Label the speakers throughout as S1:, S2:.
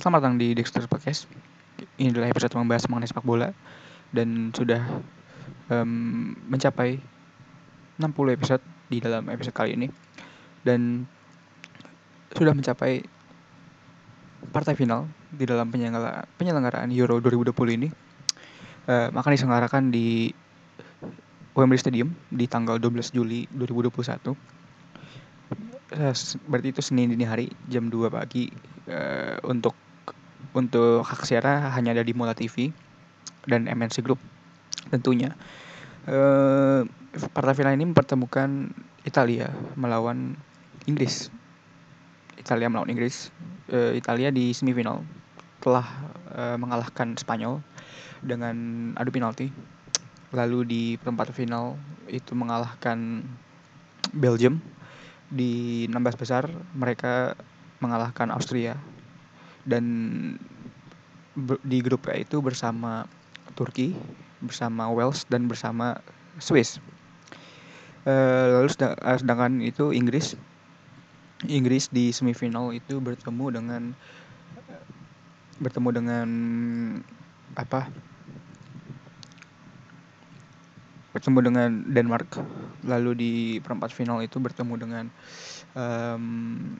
S1: Selamat datang di Dexter Podcast. Ini adalah episode membahas mengenai sepak bola. Dan sudah um, mencapai 60 episode di dalam episode kali ini. Dan sudah mencapai partai final di dalam penyelenggaraan Euro 2020 ini. Uh, akan diselenggarakan di Wembley Stadium di tanggal 12 Juli 2021 Eh, berarti itu Senin dini hari jam 2 pagi uh, untuk untuk hak siara hanya ada di Mola TV dan MNC Group tentunya. Uh, partai final ini mempertemukan Italia melawan Inggris. Italia melawan Inggris. Uh, Italia di semifinal telah uh, mengalahkan Spanyol dengan adu penalti. Lalu di perempat final itu mengalahkan Belgium di 16 besar mereka mengalahkan Austria dan di grup A itu bersama Turki, bersama Wales dan bersama Swiss. Uh, lalu eh, sedangkan itu Inggris. Inggris di semifinal itu bertemu dengan bertemu dengan apa? Bertemu dengan Denmark. Lalu di perempat final itu bertemu dengan um,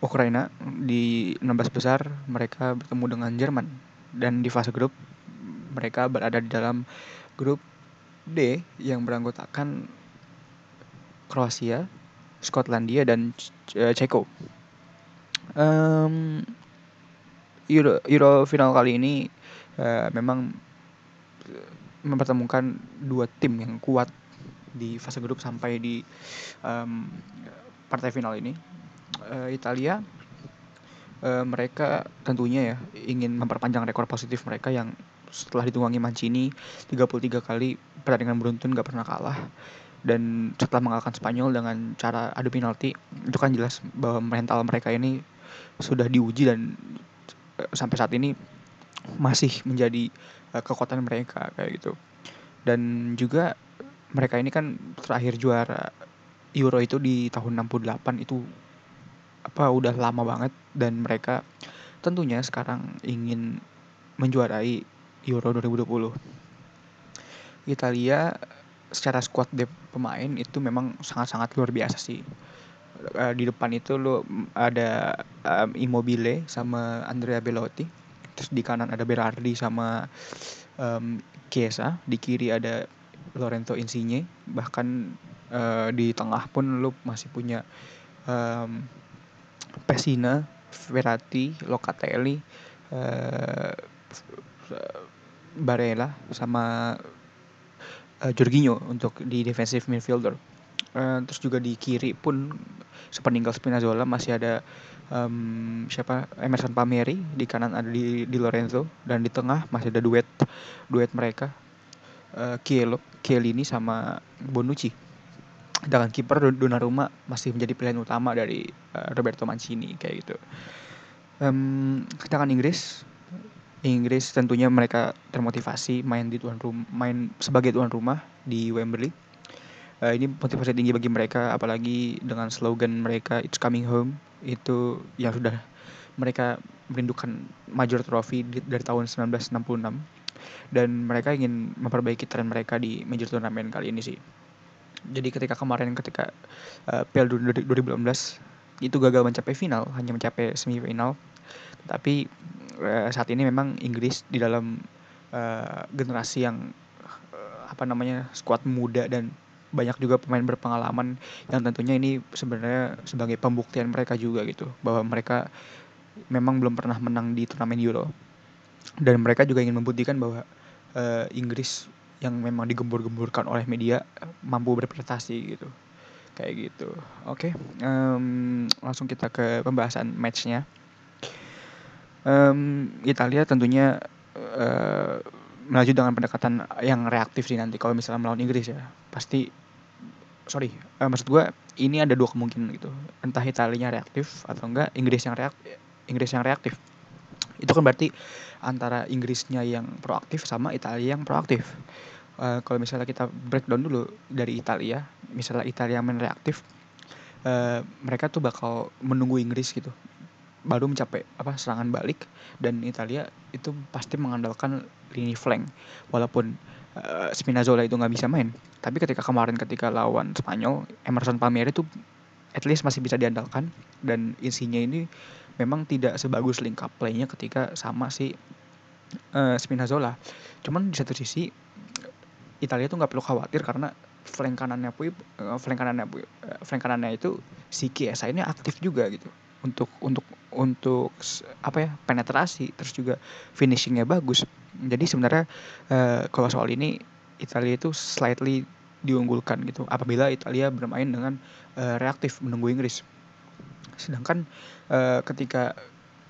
S1: Ukraina di 16 besar mereka bertemu dengan Jerman dan di fase grup mereka berada di dalam grup D yang beranggotakan Kroasia, Skotlandia dan Ceko. Um, Euro, Euro final kali ini uh, memang mempertemukan dua tim yang kuat di fase grup sampai di um, partai final ini. Uh, Italia uh, mereka tentunya ya ingin memperpanjang rekor positif mereka yang setelah ditunggangi Mancini 33 kali pertandingan beruntun gak pernah kalah. Dan setelah mengalahkan Spanyol dengan cara adu penalti itu kan jelas bahwa mental mereka ini sudah diuji dan uh, sampai saat ini masih menjadi uh, kekuatan mereka kayak gitu. Dan juga mereka ini kan terakhir juara Euro itu di tahun 68 itu apa udah lama banget dan mereka tentunya sekarang ingin menjuarai Euro 2020. Italia secara squad depth pemain itu memang sangat-sangat luar biasa sih. Uh, di depan itu lo ada um, Immobile sama Andrea Belotti terus di kanan ada Berardi sama um, Chiesa di kiri ada Lorenzo Insigne bahkan uh, di tengah pun lu masih punya um, Pesina Verratti Locatelli uh, Barella sama uh, Jorginho untuk di defensive midfielder. Uh, terus juga di kiri pun sepeninggal Spinazzola masih ada um, siapa? Emerson Palmieri di kanan ada di, di Lorenzo dan di tengah masih ada duet duet mereka uh, Kielo Chiellini sama Bonucci dengan kiper Donnarumma masih menjadi pilihan utama dari uh, Roberto Mancini kayak gitu. Um, sedangkan Inggris. Inggris tentunya mereka termotivasi main di tuan rumah main sebagai tuan rumah di Wembley. Uh, ini motivasi tinggi bagi mereka apalagi dengan slogan mereka It's Coming Home. Itu yang sudah mereka merindukan major trophy dari tahun 1966 dan mereka ingin memperbaiki tren mereka di major turnamen kali ini sih. Jadi ketika kemarin ketika uh, Piala 2018 itu gagal mencapai final, hanya mencapai semifinal. Tapi uh, saat ini memang Inggris di dalam uh, generasi yang uh, apa namanya skuad muda dan banyak juga pemain berpengalaman yang tentunya ini sebenarnya sebagai pembuktian mereka juga gitu bahwa mereka memang belum pernah menang di turnamen Euro dan mereka juga ingin membuktikan bahwa uh, Inggris yang memang digembur-gemburkan oleh media mampu berprestasi gitu. Kayak gitu. Oke okay, um, langsung kita ke pembahasan matchnya. Um, Italia tentunya uh, melaju dengan pendekatan yang reaktif sih nanti kalau misalnya melawan Inggris ya. Pasti sorry uh, maksud gue ini ada dua kemungkinan gitu. Entah Italinya reaktif atau enggak Inggris yang reaktif Inggris yang reaktif itu kan berarti antara Inggrisnya yang proaktif sama Italia yang proaktif. Uh, kalau misalnya kita breakdown dulu dari Italia misalnya Italia main reaktif uh, mereka tuh bakal menunggu Inggris gitu. Baru mencapai apa serangan balik dan Italia itu pasti mengandalkan lini flank. Walaupun uh, Spinazzola itu nggak bisa main tapi ketika kemarin ketika lawan Spanyol Emerson Palmieri itu at least masih bisa diandalkan. Dan isinya ini memang tidak sebagus link up play-nya ketika sama si uh, Spinazzola cuman di satu sisi Italia tuh nggak perlu khawatir karena flank kanannya pun uh, flank kanannya uh, flank kanannya itu si Kiesa ini aktif juga gitu. Untuk untuk untuk apa ya penetrasi terus juga finishingnya bagus. Jadi sebenarnya uh, kalau soal ini Italia itu slightly diunggulkan gitu. Apabila Italia bermain dengan uh, reaktif menunggu Inggris. Sedangkan uh, ketika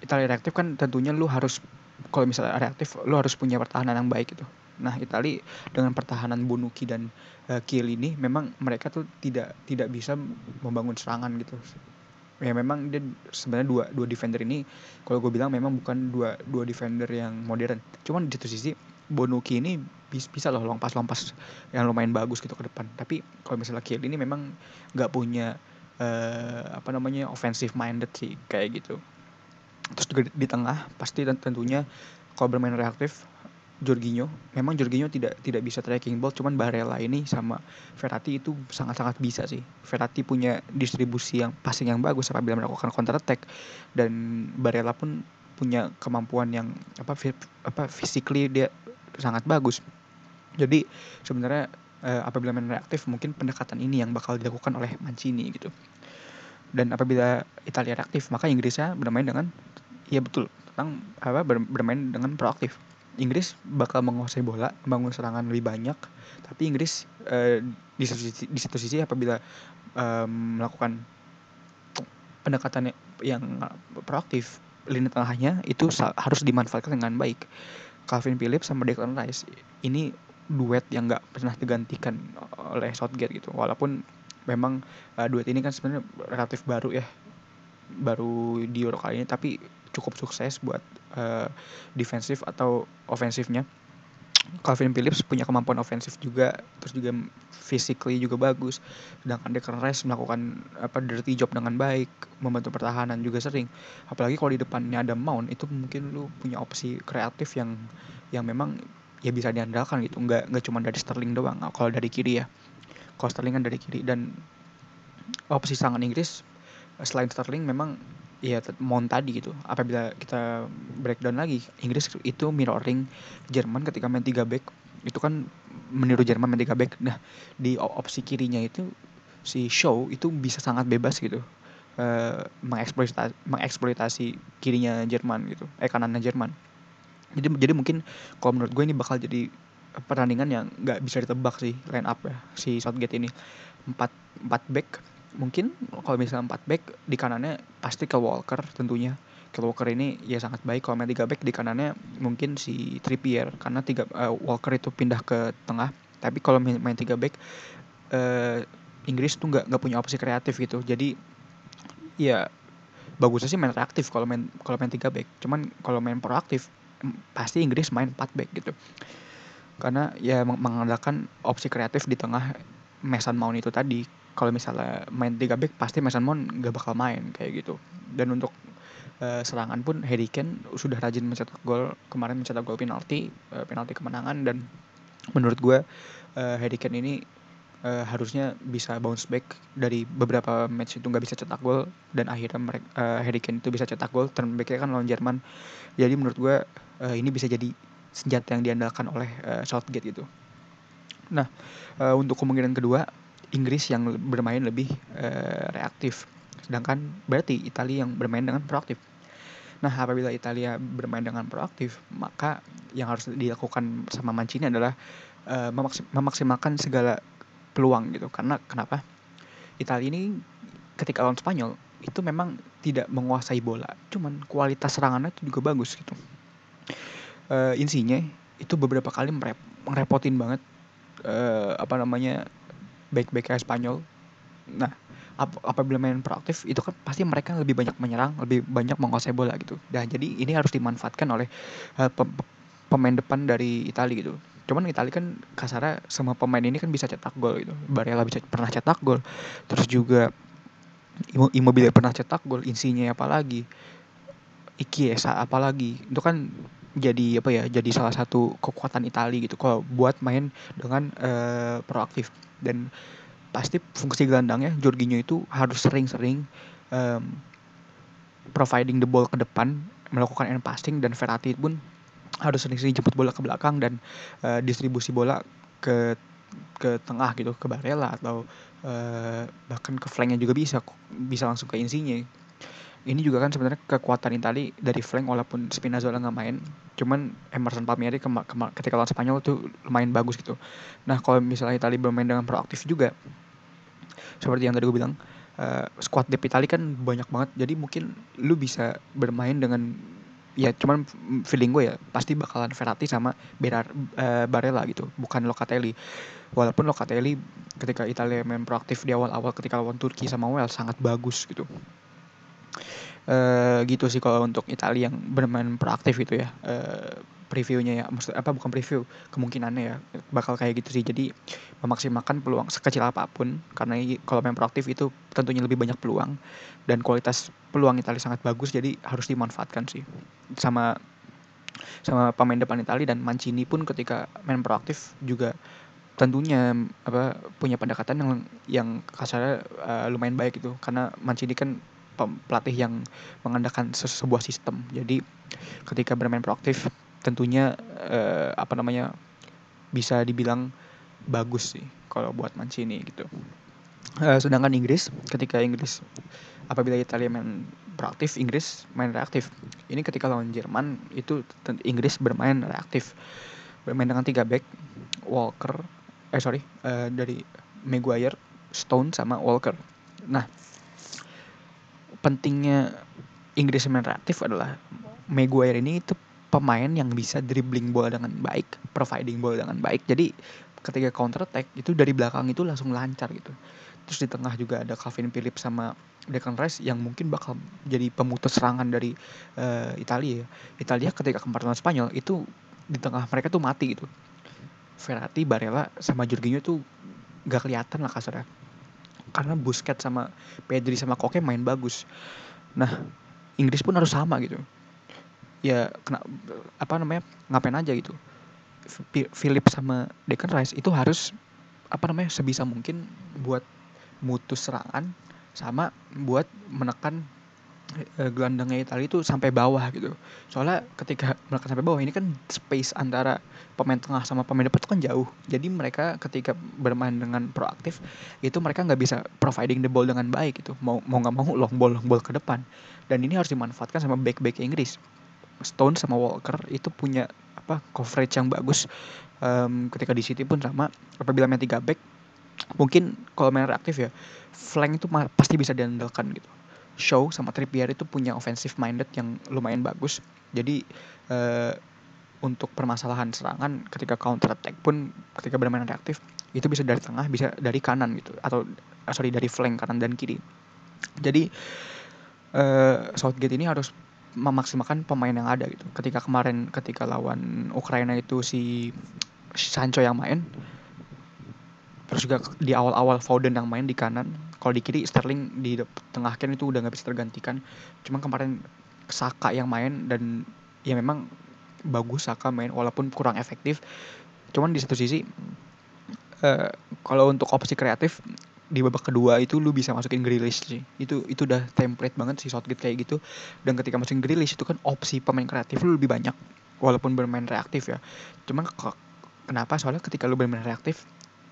S1: Italia reaktif kan tentunya lu harus kalau misalnya reaktif lu harus punya pertahanan yang baik gitu. Nah Italia dengan pertahanan Bonucci dan uh, Kiel ini memang mereka tuh tidak tidak bisa membangun serangan gitu. Ya memang dia sebenarnya dua dua defender ini kalau gue bilang memang bukan dua dua defender yang modern. Cuman di satu sisi Bonucci ini bisa, loh lompas lompas yang lumayan bagus gitu ke depan. Tapi kalau misalnya Kiel ini memang nggak punya uh, apa namanya offensive minded sih kayak gitu. Terus di, di tengah pasti tentunya kalau bermain reaktif Jorginho memang Jorginho tidak tidak bisa tracking ball cuman Barella ini sama Verratti itu sangat-sangat bisa sih. Verratti punya distribusi yang passing yang bagus apabila melakukan counter attack dan Barella pun punya kemampuan yang apa apa physically dia sangat bagus jadi sebenarnya eh, apabila main reaktif mungkin pendekatan ini yang bakal dilakukan oleh Mancini gitu dan apabila Italia reaktif maka Inggrisnya bermain dengan ya betul tentang apa bermain dengan proaktif Inggris bakal menguasai bola, membangun serangan lebih banyak, tapi Inggris uh, di satu sisi, di satu sisi apabila um, melakukan pendekatan yang proaktif, lini tengahnya itu harus dimanfaatkan dengan baik. Calvin Phillips sama Declan Rice ini duet yang nggak pernah digantikan oleh Southgate gitu, walaupun memang uh, duet ini kan sebenarnya relatif baru ya, baru di Euro kali ini, tapi cukup sukses buat uh, defensif atau ofensifnya. Calvin Phillips punya kemampuan ofensif juga, terus juga physically juga bagus. Sedangkan Declan Rice melakukan apa dirty job dengan baik, membantu pertahanan juga sering. Apalagi kalau di depannya ada Mount, itu mungkin lu punya opsi kreatif yang yang memang ya bisa diandalkan gitu. Nggak nggak cuma dari Sterling doang. Kalau dari kiri ya, kalau Sterling kan dari kiri. Dan opsi serangan Inggris selain Sterling memang ya Mount tadi gitu. Apabila kita breakdown lagi Inggris itu mirroring Jerman ketika main 3 back. Itu kan meniru Jerman main 3 back. Nah di opsi kirinya itu si Show itu bisa sangat bebas gitu. Uh, mengeksploitasi, mengeksploitasi kirinya Jerman gitu. Eh kanannya Jerman jadi jadi mungkin kalau menurut gue ini bakal jadi pertandingan yang nggak bisa ditebak sih line up ya si Southgate ini. Empat empat back mungkin kalau misalnya 4 back di kanannya pasti ke Walker tentunya. Ke Walker ini ya sangat baik kalau main 3 back di kanannya mungkin si Trippier karena tiga uh, Walker itu pindah ke tengah. Tapi kalau main, main 3 back uh, Inggris tuh nggak nggak punya opsi kreatif gitu. Jadi ya bagusnya sih main reaktif kalau main kalau main 3 back. Cuman kalau main proaktif pasti Inggris main 4 back gitu. Karena ya mengandalkan opsi kreatif di tengah Mason Mount itu tadi. Kalau misalnya main tiga back pasti Mason Mount gak bakal main kayak gitu. Dan untuk uh, serangan pun Harry Kane sudah rajin mencetak gol kemarin mencetak gol penalti uh, penalti kemenangan. Dan menurut gue uh, Harry Kane ini uh, harusnya bisa bounce back dari beberapa match itu nggak bisa cetak gol dan akhirnya mereka uh, Harry Kane itu bisa cetak gol turn backnya kan lawan Jerman. Jadi menurut gue uh, ini bisa jadi senjata yang diandalkan oleh uh, Southgate gitu. Nah uh, untuk kemungkinan kedua Inggris yang bermain lebih uh, reaktif. Sedangkan berarti Italia yang bermain dengan proaktif. Nah apabila Italia bermain dengan proaktif maka yang harus dilakukan sama Mancini adalah uh, memaksimalkan segala peluang gitu karena kenapa Italia ini ketika lawan Spanyol itu memang tidak menguasai bola cuman kualitas serangannya itu juga bagus gitu uh, insinya itu beberapa kali merep merepotin banget uh, apa namanya back-back Spanyol. Nah, ap apabila main proaktif itu kan pasti mereka lebih banyak menyerang, lebih banyak menguasai bola gitu. Dan jadi ini harus dimanfaatkan oleh uh, pemain depan dari Italia gitu. Cuman Italia kan kasarnya semua pemain ini kan bisa cetak gol gitu. Barella bisa pernah cetak gol. Terus juga Immobile pernah cetak gol, insinya apalagi Ikiesa apalagi itu kan jadi apa ya jadi salah satu kekuatan Italia gitu kalau buat main dengan uh, proaktif dan pasti fungsi gelandangnya Jorginho itu harus sering-sering um, providing the ball ke depan melakukan end passing dan Verratti pun harus sering-sering jemput bola ke belakang dan uh, distribusi bola ke ke tengah gitu ke Barella atau uh, bahkan ke flanknya juga bisa bisa langsung ke Insigne. Ini juga kan sebenarnya kekuatan Itali dari flank walaupun Spinazzola nggak main cuman Emerson Palmieri kema ketika lawan Spanyol tuh lumayan bagus gitu. Nah kalau misalnya Itali bermain dengan proaktif juga seperti yang tadi gue bilang uh, squad depth Itali kan banyak banget jadi mungkin lu bisa bermain dengan ya cuman feeling gue ya pasti bakalan Verratti sama Berar, uh, Barella gitu bukan Locatelli. Walaupun Locatelli ketika Italia main proaktif di awal-awal ketika lawan Turki sama Wales sangat bagus gitu. Uh, gitu sih kalau untuk Italia yang bermain proaktif itu ya. Uh, previewnya ya. Maksud apa bukan preview kemungkinannya ya. Bakal kayak gitu sih. Jadi memaksimalkan peluang sekecil apa pun. Karena kalau main proaktif itu tentunya lebih banyak peluang. Dan kualitas peluang Italia sangat bagus jadi harus dimanfaatkan sih. Sama sama pemain depan Italia dan Mancini pun ketika main proaktif juga tentunya apa punya pendekatan yang yang kasarnya uh, lumayan baik itu. Karena Mancini kan pelatih yang mengandalkan sebuah sistem. Jadi ketika bermain proaktif tentunya uh, apa namanya bisa dibilang bagus sih kalau buat Mancini gitu. Uh, sedangkan Inggris ketika Inggris apabila Italia main proaktif, Inggris main reaktif. Ini ketika lawan Jerman itu Inggris bermain reaktif. Bermain dengan tiga back, Walker, eh sorry, uh, dari Maguire, Stone sama Walker. Nah, pentingnya Inggris main reaktif adalah Maguire ini itu pemain yang bisa dribbling bola dengan baik, providing bola dengan baik. Jadi ketika counter attack itu dari belakang itu langsung lancar gitu. Terus di tengah juga ada Calvin Phillips sama Declan Rice yang mungkin bakal jadi pemutus serangan dari uh, Italia ya. Italia ketika kemarin Spanyol itu di tengah mereka tuh mati gitu. Verratti, Barella sama Jorginho tuh gak kelihatan lah kasarnya karena Busquets sama Pedri sama Koke main bagus. Nah, Inggris pun harus sama gitu. Ya kena apa namanya? ngapain aja gitu. Philip sama Declan Rice itu harus apa namanya sebisa mungkin buat mutus serangan sama buat menekan uh, gelandangnya Italia itu sampai bawah gitu. Soalnya ketika mereka sampai bawah ini kan space antara pemain tengah sama pemain depan itu kan jauh. Jadi mereka ketika bermain dengan proaktif itu mereka nggak bisa providing the ball dengan baik gitu. Mau mau nggak mau long ball long ball ke depan. Dan ini harus dimanfaatkan sama back-back Inggris. Stone sama Walker itu punya apa coverage yang bagus um, ketika di City pun sama apabila main tiga back mungkin kalau main reaktif ya flank itu pasti bisa diandalkan gitu Show sama Trippier itu punya offensive minded yang lumayan bagus. Jadi uh, untuk permasalahan serangan ketika counter attack pun ketika bermain reaktif itu bisa dari tengah bisa dari kanan gitu atau uh, sorry dari flank kanan dan kiri. Jadi uh, Southgate ini harus memaksimalkan pemain yang ada gitu. Ketika kemarin ketika lawan Ukraina itu si Sancho yang main terus juga di awal-awal Foden yang main di kanan kalau di kiri Sterling di tengah kan itu udah nggak bisa tergantikan cuma kemarin Saka yang main dan ya memang bagus Saka main walaupun kurang efektif cuman di satu sisi uh, kalau untuk opsi kreatif di babak kedua itu lu bisa masukin Grealish sih itu itu udah template banget sih Southgate kayak gitu dan ketika masukin Grealish itu kan opsi pemain kreatif lu lebih banyak walaupun bermain reaktif ya cuman kenapa soalnya ketika lu bermain reaktif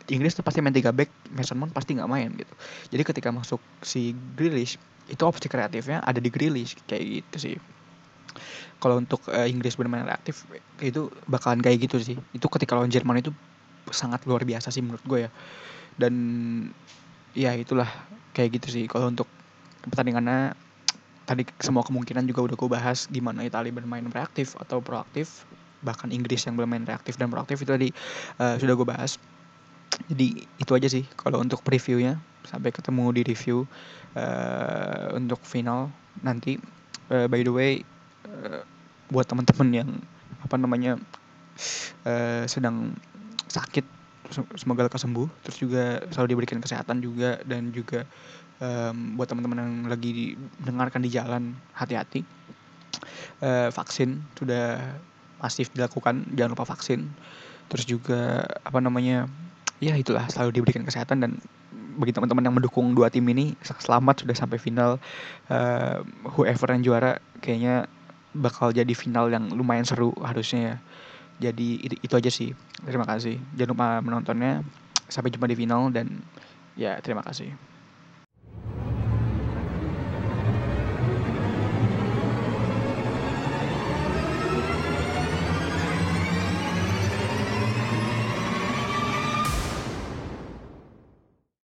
S1: Inggris tuh pasti main tiga back, Mason Mount pasti nggak main gitu. Jadi ketika masuk si Grealish, itu opsi kreatifnya ada di Grealish kayak gitu sih. Kalau untuk uh, Inggris bermain reaktif itu bakalan kayak gitu sih. Itu ketika lawan Jerman itu sangat luar biasa sih menurut gue ya. Dan ya itulah. Kayak gitu sih. Kalau untuk pertandingannya tadi semua kemungkinan juga udah gue bahas gimana Italia bermain reaktif atau proaktif. Bahkan Inggris yang bermain reaktif dan proaktif itu tadi uh, sudah gue bahas. Jadi itu aja sih kalau untuk previewnya. Sampai ketemu di review uh, untuk final nanti. Uh, by the way uh, buat teman-teman yang apa namanya uh, sedang sakit semoga lekas sembuh. Terus juga selalu diberikan kesehatan juga dan juga um, buat teman-teman yang lagi mendengarkan di jalan hati-hati. Uh, vaksin sudah masif dilakukan jangan lupa vaksin. Terus juga apa namanya ya itulah selalu diberikan kesehatan dan bagi teman-teman yang mendukung dua tim ini selamat sudah sampai final. Uh, whoever yang juara kayaknya bakal jadi final yang lumayan seru harusnya ya jadi itu, aja sih. Terima kasih. Jangan lupa menontonnya. Sampai jumpa di final dan ya terima kasih